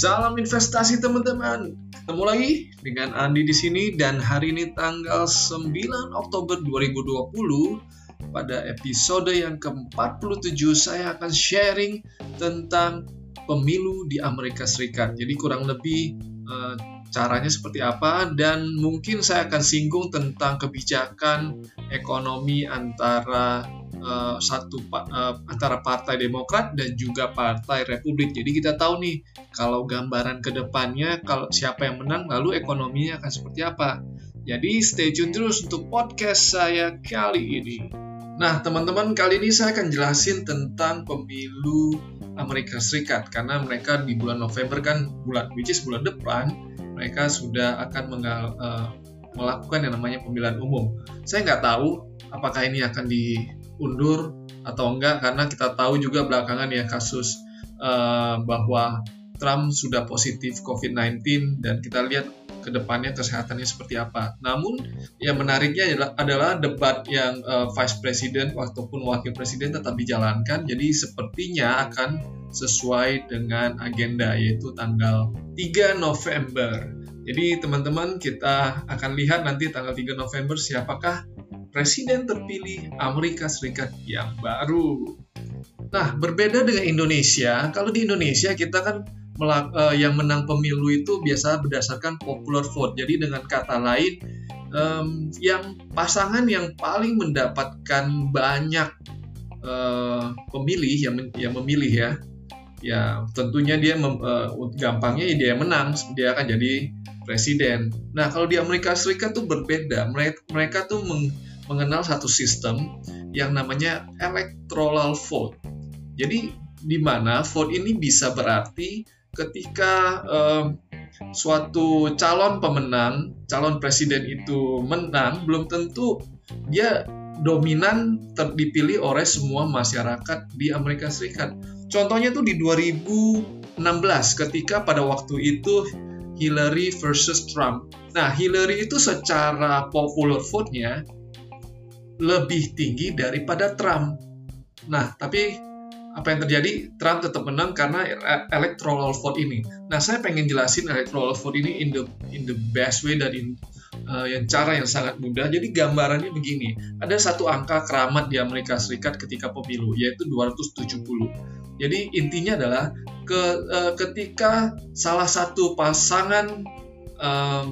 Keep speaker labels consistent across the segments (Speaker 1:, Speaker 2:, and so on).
Speaker 1: Salam investasi teman-teman. Ketemu lagi dengan Andi di sini dan hari ini tanggal 9 Oktober 2020 pada episode yang ke-47 saya akan sharing tentang pemilu di Amerika Serikat. Jadi kurang lebih uh, caranya seperti apa dan mungkin saya akan singgung tentang kebijakan ekonomi antara uh, satu uh, antara Partai Demokrat dan juga Partai Republik. Jadi kita tahu nih kalau gambaran ke depannya kalau siapa yang menang lalu ekonominya akan seperti apa. Jadi stay tune terus untuk podcast saya kali ini. Nah teman-teman kali ini saya akan jelasin tentang pemilu Amerika Serikat karena mereka di bulan November kan bulan which is bulan depan mereka sudah akan mengal, uh, melakukan yang namanya pemilihan umum. Saya nggak tahu apakah ini akan di undur atau enggak karena kita tahu juga belakangan ya kasus uh, bahwa Trump sudah positif COVID-19 dan kita lihat ke depannya kesehatannya seperti apa. Namun yang menariknya adalah, adalah debat yang uh, Vice President ataupun Wakil Presiden tetap dijalankan. Jadi sepertinya akan sesuai dengan agenda yaitu tanggal 3 November. Jadi teman-teman kita akan lihat nanti tanggal 3 November siapakah presiden terpilih Amerika Serikat yang baru. Nah, berbeda dengan Indonesia, kalau di Indonesia kita kan uh, yang menang pemilu itu biasa berdasarkan popular vote. Jadi dengan kata lain, yang pasangan yang paling mendapatkan banyak uh, pemilih yang memilih ya, ya tentunya dia mem, uh, gampangnya dia menang, dia akan jadi presiden. Nah kalau di Amerika Serikat tuh berbeda, mereka mereka tuh meng, mengenal satu sistem yang namanya electoral vote. Jadi di mana vote ini bisa berarti ketika eh, suatu calon pemenang, calon presiden itu menang, belum tentu dia dominan dipilih oleh semua masyarakat di Amerika Serikat. Contohnya tuh di 2016 ketika pada waktu itu Hillary versus Trump. Nah, Hillary itu secara popular vote-nya lebih tinggi daripada Trump. Nah, tapi apa yang terjadi? Trump tetap menang karena electoral vote ini. Nah, saya pengen jelasin electoral vote ini in the in the best way dan in uh, yang cara yang sangat mudah. Jadi gambarannya begini, ada satu angka keramat di Amerika Serikat ketika pemilu yaitu 270. Jadi intinya adalah ke, uh, ketika salah satu pasangan uh,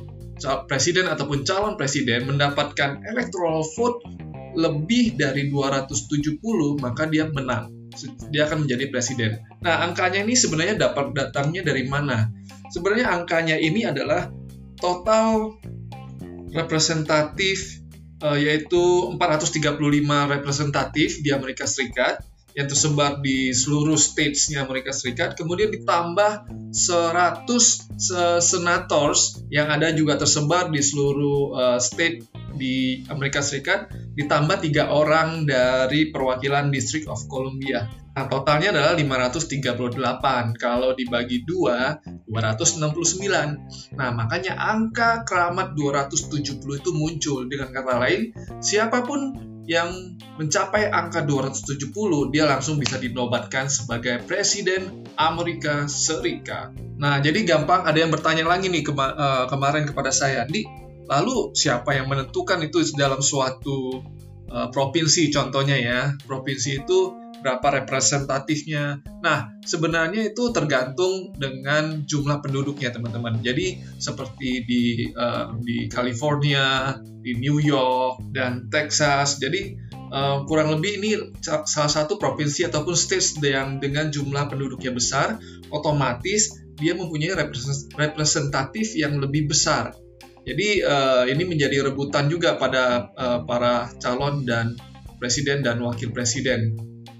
Speaker 1: presiden ataupun calon presiden mendapatkan electoral vote lebih dari 270 maka dia menang. Dia akan menjadi presiden. Nah, angkanya ini sebenarnya dapat datangnya dari mana? Sebenarnya angkanya ini adalah total representatif uh, yaitu 435 representatif di Amerika Serikat yang tersebar di seluruh states-nya Amerika Serikat, kemudian ditambah 100 senators yang ada juga tersebar di seluruh uh, state di Amerika Serikat, ditambah tiga orang dari perwakilan District of Columbia. Nah, totalnya adalah 538. Kalau dibagi dua, 269. Nah, makanya angka keramat 270 itu muncul. Dengan kata lain, siapa pun yang mencapai angka 270, dia langsung bisa dinobatkan sebagai Presiden Amerika Serikat. Nah, jadi gampang ada yang bertanya lagi nih kema uh, kemarin kepada saya, di lalu siapa yang menentukan itu dalam suatu uh, provinsi contohnya ya, provinsi itu berapa representatifnya. Nah, sebenarnya itu tergantung dengan jumlah penduduknya, teman-teman. Jadi, seperti di uh, di California, di New York, dan Texas. Jadi, uh, kurang lebih ini salah satu provinsi ataupun state yang dengan jumlah penduduknya besar, otomatis dia mempunyai representatif yang lebih besar. Jadi uh, ini menjadi rebutan juga pada uh, para calon dan presiden dan wakil presiden.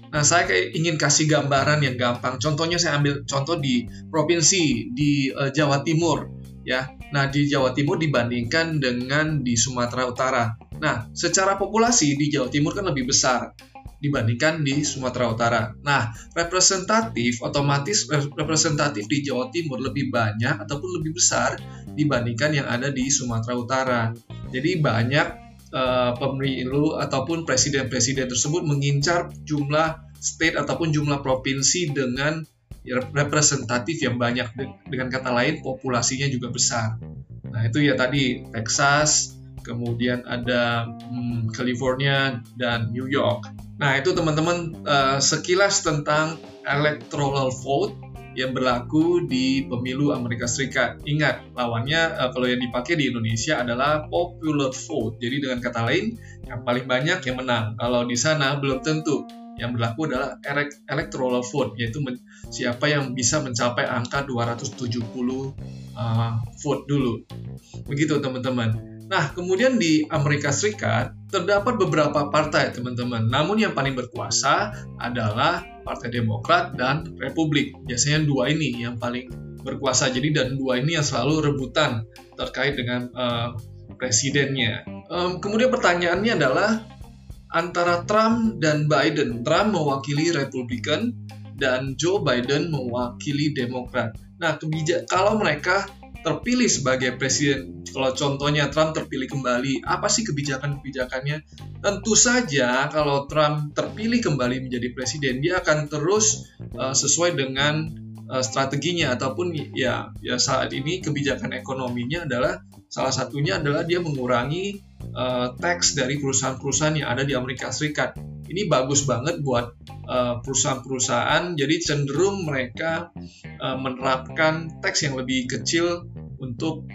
Speaker 1: Nah, saya ingin kasih gambaran yang gampang. Contohnya saya ambil contoh di provinsi di uh, Jawa Timur, ya. Nah, di Jawa Timur dibandingkan dengan di Sumatera Utara. Nah, secara populasi di Jawa Timur kan lebih besar dibandingkan di Sumatera Utara. Nah, representatif otomatis representatif di Jawa Timur lebih banyak ataupun lebih besar dibandingkan yang ada di Sumatera Utara. Jadi banyak uh, pemilu ataupun presiden-presiden tersebut mengincar jumlah state ataupun jumlah provinsi dengan representatif yang banyak dengan kata lain populasinya juga besar. Nah itu ya tadi Texas, kemudian ada hmm, California dan New York. Nah itu teman-teman uh, sekilas tentang electoral vote yang berlaku di pemilu Amerika Serikat. Ingat, lawannya uh, kalau yang dipakai di Indonesia adalah popular vote. Jadi dengan kata lain, yang paling banyak yang menang. Kalau di sana belum tentu. Yang berlaku adalah electoral vote, yaitu siapa yang bisa mencapai angka 270 uh, vote dulu. Begitu teman-teman. Nah, kemudian di Amerika Serikat terdapat beberapa partai, teman-teman. Namun yang paling berkuasa adalah Partai Demokrat dan Republik. Biasanya dua ini yang paling berkuasa. Jadi dan dua ini yang selalu rebutan terkait dengan uh, presidennya. Um, kemudian pertanyaannya adalah antara Trump dan Biden. Trump mewakili Republikan dan Joe Biden mewakili Demokrat. Nah, kebijak kalau mereka terpilih sebagai presiden, kalau contohnya Trump terpilih kembali, apa sih kebijakan-kebijakannya? Tentu saja kalau Trump terpilih kembali menjadi presiden, dia akan terus uh, sesuai dengan uh, strateginya ataupun ya ya saat ini kebijakan ekonominya adalah salah satunya adalah dia mengurangi uh, tax dari perusahaan-perusahaan yang ada di Amerika Serikat. Ini bagus banget buat perusahaan-perusahaan, jadi cenderung mereka menerapkan tax yang lebih kecil untuk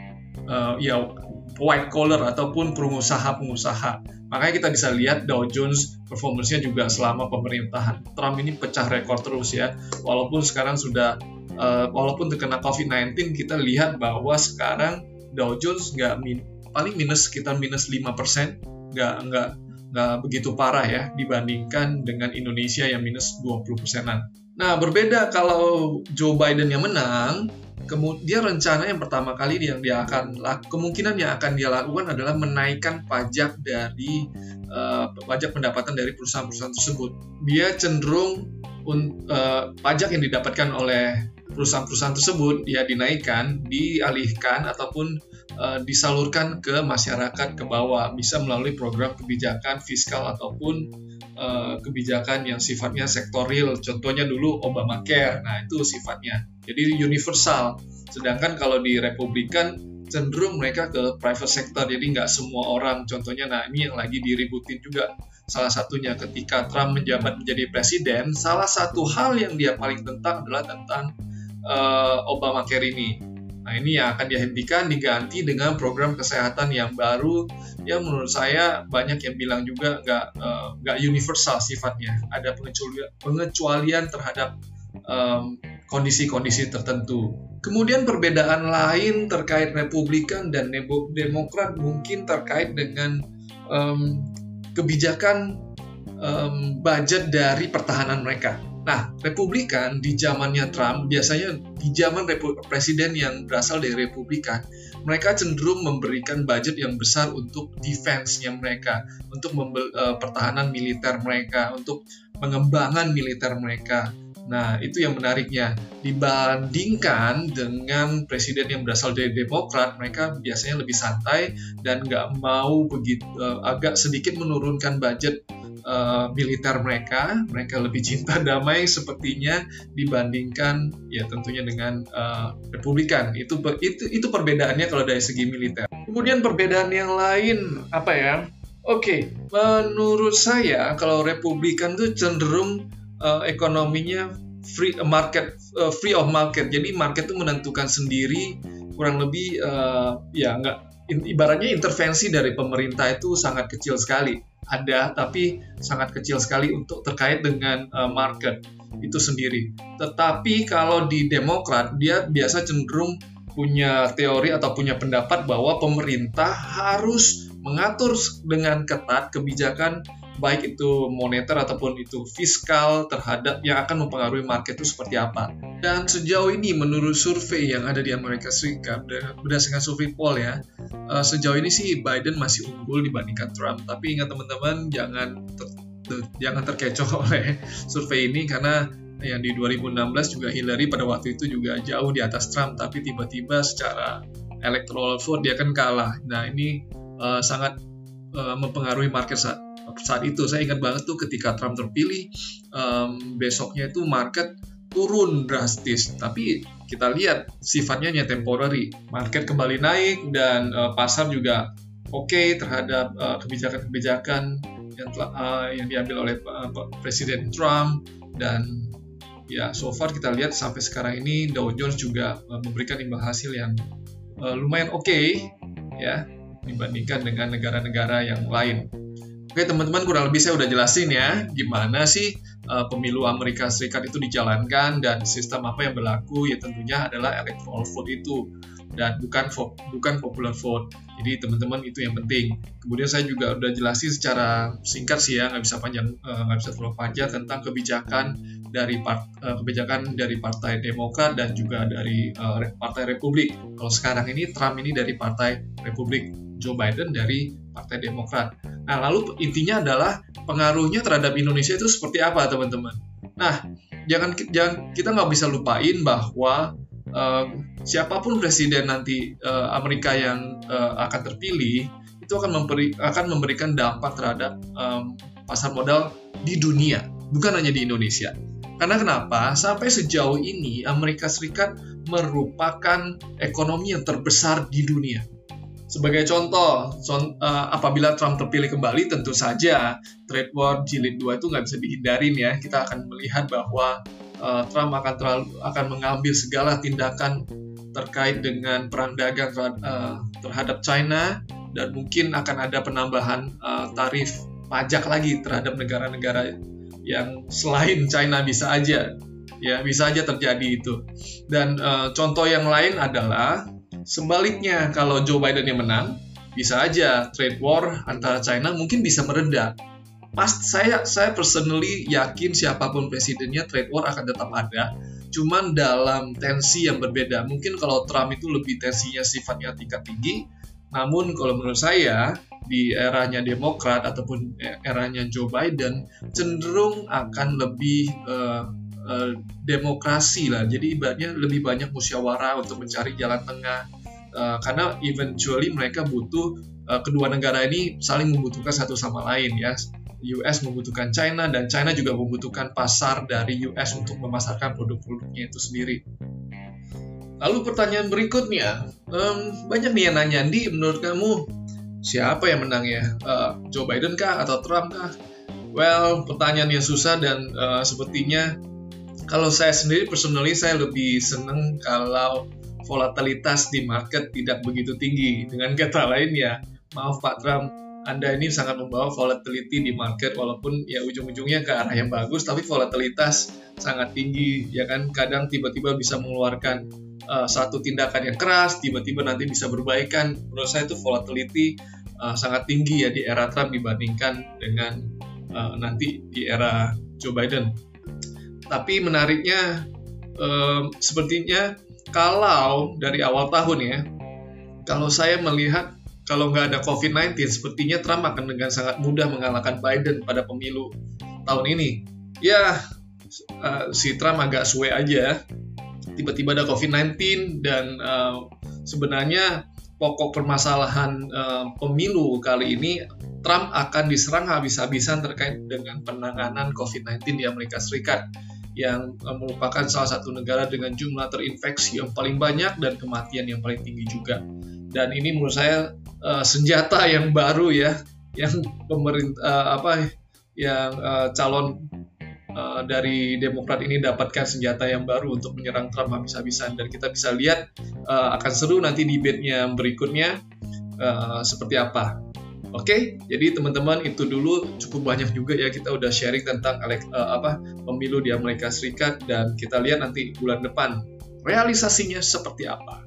Speaker 1: uh, ya white collar ataupun pengusaha-pengusaha. Makanya kita bisa lihat Dow Jones performance-nya juga selama pemerintahan Trump ini pecah rekor terus ya. Walaupun sekarang sudah uh, walaupun terkena COVID-19 kita lihat bahwa sekarang Dow Jones nggak min, paling minus sekitar minus 5%, nggak nggak nggak begitu parah ya dibandingkan dengan Indonesia yang minus 20 persenan. Nah, berbeda kalau Joe Biden yang menang, kemudian rencana yang pertama kali yang dia akan kemungkinan yang akan dia lakukan adalah menaikkan pajak dari uh, pajak pendapatan dari perusahaan-perusahaan tersebut. Dia cenderung uh, pajak yang didapatkan oleh perusahaan-perusahaan tersebut ya dinaikkan, dialihkan ataupun uh, disalurkan ke masyarakat ke bawah bisa melalui program kebijakan fiskal ataupun uh, kebijakan yang sifatnya sektoril. Contohnya dulu Obamacare. Nah, itu sifatnya. Jadi universal. Sedangkan kalau di Republikan cenderung mereka ke private sector. Jadi nggak semua orang. Contohnya, nah ini yang lagi diributin juga. Salah satunya ketika Trump menjabat menjadi presiden, salah satu hal yang dia paling tentang adalah tentang uh, Obamacare ini Nah ini yang akan dihentikan diganti dengan program kesehatan yang baru yang menurut saya banyak yang bilang juga nggak uh, nggak universal sifatnya. Ada pengecualian terhadap kondisi-kondisi um, tertentu. Kemudian perbedaan lain terkait Republikan dan Demokrat mungkin terkait dengan um, kebijakan um, budget dari pertahanan mereka. Nah, Republikan di zamannya Trump biasanya di zaman presiden yang berasal dari Republikan, mereka cenderung memberikan budget yang besar untuk defense-nya mereka, untuk uh, pertahanan militer mereka, untuk pengembangan militer mereka. Nah, itu yang menariknya. Dibandingkan dengan presiden yang berasal dari Demokrat, mereka biasanya lebih santai dan nggak mau begitu, uh, agak sedikit menurunkan budget uh, militer mereka, mereka lebih cinta damai sepertinya dibandingkan ya tentunya dengan uh, Republikan. Itu itu itu perbedaannya kalau dari segi militer. Kemudian perbedaan yang lain apa ya? Oke, okay, menurut saya kalau Republikan tuh cenderung uh, ekonominya free market uh, free of market. Jadi market tuh menentukan sendiri kurang lebih uh, ya nggak ibaratnya intervensi dari pemerintah itu sangat kecil sekali ada tapi sangat kecil sekali untuk terkait dengan uh, market itu sendiri. Tetapi kalau di Demokrat dia biasa cenderung punya teori atau punya pendapat bahwa pemerintah harus mengatur dengan ketat kebijakan baik itu moneter ataupun itu fiskal terhadap yang akan mempengaruhi market itu seperti apa. Dan sejauh ini menurut survei yang ada di Amerika Serikat berdasarkan survei poll ya, uh, sejauh ini sih Biden masih unggul dibandingkan Trump. Tapi ingat teman-teman jangan ter, jangan terkecoh oleh survei ini karena yang di 2016 juga Hillary pada waktu itu juga jauh di atas Trump tapi tiba-tiba secara electoral vote dia kan kalah. Nah ini uh, sangat uh, mempengaruhi market saat saat itu saya ingat banget tuh ketika Trump terpilih um, besoknya itu market turun drastis, tapi kita lihat sifatnya hanya temporary. Market kembali naik dan uh, pasar juga oke okay terhadap kebijakan-kebijakan uh, yang telah uh, yang diambil oleh uh, Presiden Trump dan ya so far kita lihat sampai sekarang ini Dow Jones juga uh, memberikan imbal hasil yang uh, lumayan oke okay, ya dibandingkan dengan negara-negara yang lain. Oke teman-teman kurang lebih saya udah jelasin ya gimana sih uh, pemilu Amerika Serikat itu dijalankan dan sistem apa yang berlaku ya tentunya adalah electoral vote itu dan bukan vote, bukan popular vote. Jadi teman-teman itu yang penting. Kemudian saya juga udah jelasin secara singkat sih ya nggak bisa panjang uh, nggak bisa terlalu panjang tentang kebijakan dari part, uh, kebijakan dari Partai Demokrat dan juga dari uh, Partai Republik. Kalau sekarang ini Trump ini dari Partai Republik, Joe Biden dari Partai Demokrat. Nah, lalu intinya adalah pengaruhnya terhadap Indonesia itu seperti apa, teman-teman? Nah, jangan, jangan kita nggak bisa lupain bahwa uh, siapa pun presiden nanti uh, Amerika yang uh, akan terpilih itu akan memberi akan memberikan dampak terhadap um, pasar modal di dunia, bukan hanya di Indonesia. Karena kenapa? Sampai sejauh ini Amerika Serikat merupakan ekonomi yang terbesar di dunia sebagai contoh, con uh, apabila Trump terpilih kembali, tentu saja trade war jilid 2 itu nggak bisa dihindarin ya. Kita akan melihat bahwa uh, Trump akan terlalu, akan mengambil segala tindakan terkait dengan perang dagang uh, terhadap China dan mungkin akan ada penambahan tarif pajak lagi terhadap negara-negara yang selain China bisa aja ya bisa aja terjadi itu dan uh, contoh yang lain adalah Sebaliknya, kalau Joe Biden yang menang, bisa aja trade war antara China mungkin bisa meredah. Pas saya saya personally yakin siapa pun presidennya trade war akan tetap ada, cuman dalam tensi yang berbeda. Mungkin kalau Trump itu lebih tensinya sifatnya tingkat tinggi, namun kalau menurut saya di eranya Demokrat ataupun eranya Joe Biden cenderung akan lebih uh, uh, demokrasi lah. Jadi ibaratnya lebih banyak musyawarah untuk mencari jalan tengah. Uh, karena eventually mereka butuh uh, kedua negara ini saling membutuhkan satu sama lain ya. US membutuhkan China dan China juga membutuhkan pasar dari US untuk memasarkan produk-produknya itu sendiri. Lalu pertanyaan berikutnya, um, banyak nih yang nanya, di menurut kamu siapa yang menang ya? Uh, Joe Biden kah atau Trump kah? Well, pertanyaan yang susah dan uh, sepertinya kalau saya sendiri personally saya lebih seneng kalau volatilitas di market tidak begitu tinggi. Dengan kata lain ya, maaf Pak Trump, Anda ini sangat membawa volatility di market walaupun ya ujung-ujungnya ke arah yang bagus tapi volatilitas sangat tinggi ya kan? Kadang tiba-tiba bisa mengeluarkan uh, satu tindakan yang keras tiba-tiba nanti bisa berbaikan. Menurut saya itu volatility uh, sangat tinggi ya di era Trump dibandingkan dengan uh, nanti di era Joe Biden tapi menariknya um, sepertinya kalau dari awal tahun ya, kalau saya melihat kalau nggak ada COVID-19, sepertinya Trump akan dengan sangat mudah mengalahkan Biden pada pemilu tahun ini. Ya, uh, si Trump agak suwe aja. Tiba-tiba ada COVID-19 dan uh, sebenarnya pokok permasalahan uh, pemilu kali ini Trump akan diserang habis-habisan terkait dengan penanganan COVID-19 di Amerika Serikat yang eh, merupakan salah satu negara dengan jumlah terinfeksi yang paling banyak dan kematian yang paling tinggi juga. Dan ini menurut saya uh, senjata yang baru ya, yang pemerintah uh, apa yang uh, calon uh, dari Demokrat ini dapatkan senjata yang baru untuk menyerang Trump habis-habisan dan kita bisa lihat uh, akan seru nanti debatenya berikutnya uh, seperti apa. Oke, okay? jadi teman-teman itu dulu cukup banyak juga ya kita udah sharing tentang uh, apa pemilu di Amerika Serikat dan kita lihat nanti bulan depan realisasinya seperti apa.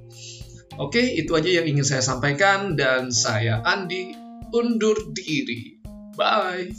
Speaker 1: Oke, okay, itu aja yang ingin saya sampaikan dan saya Andi undur diri. Bye.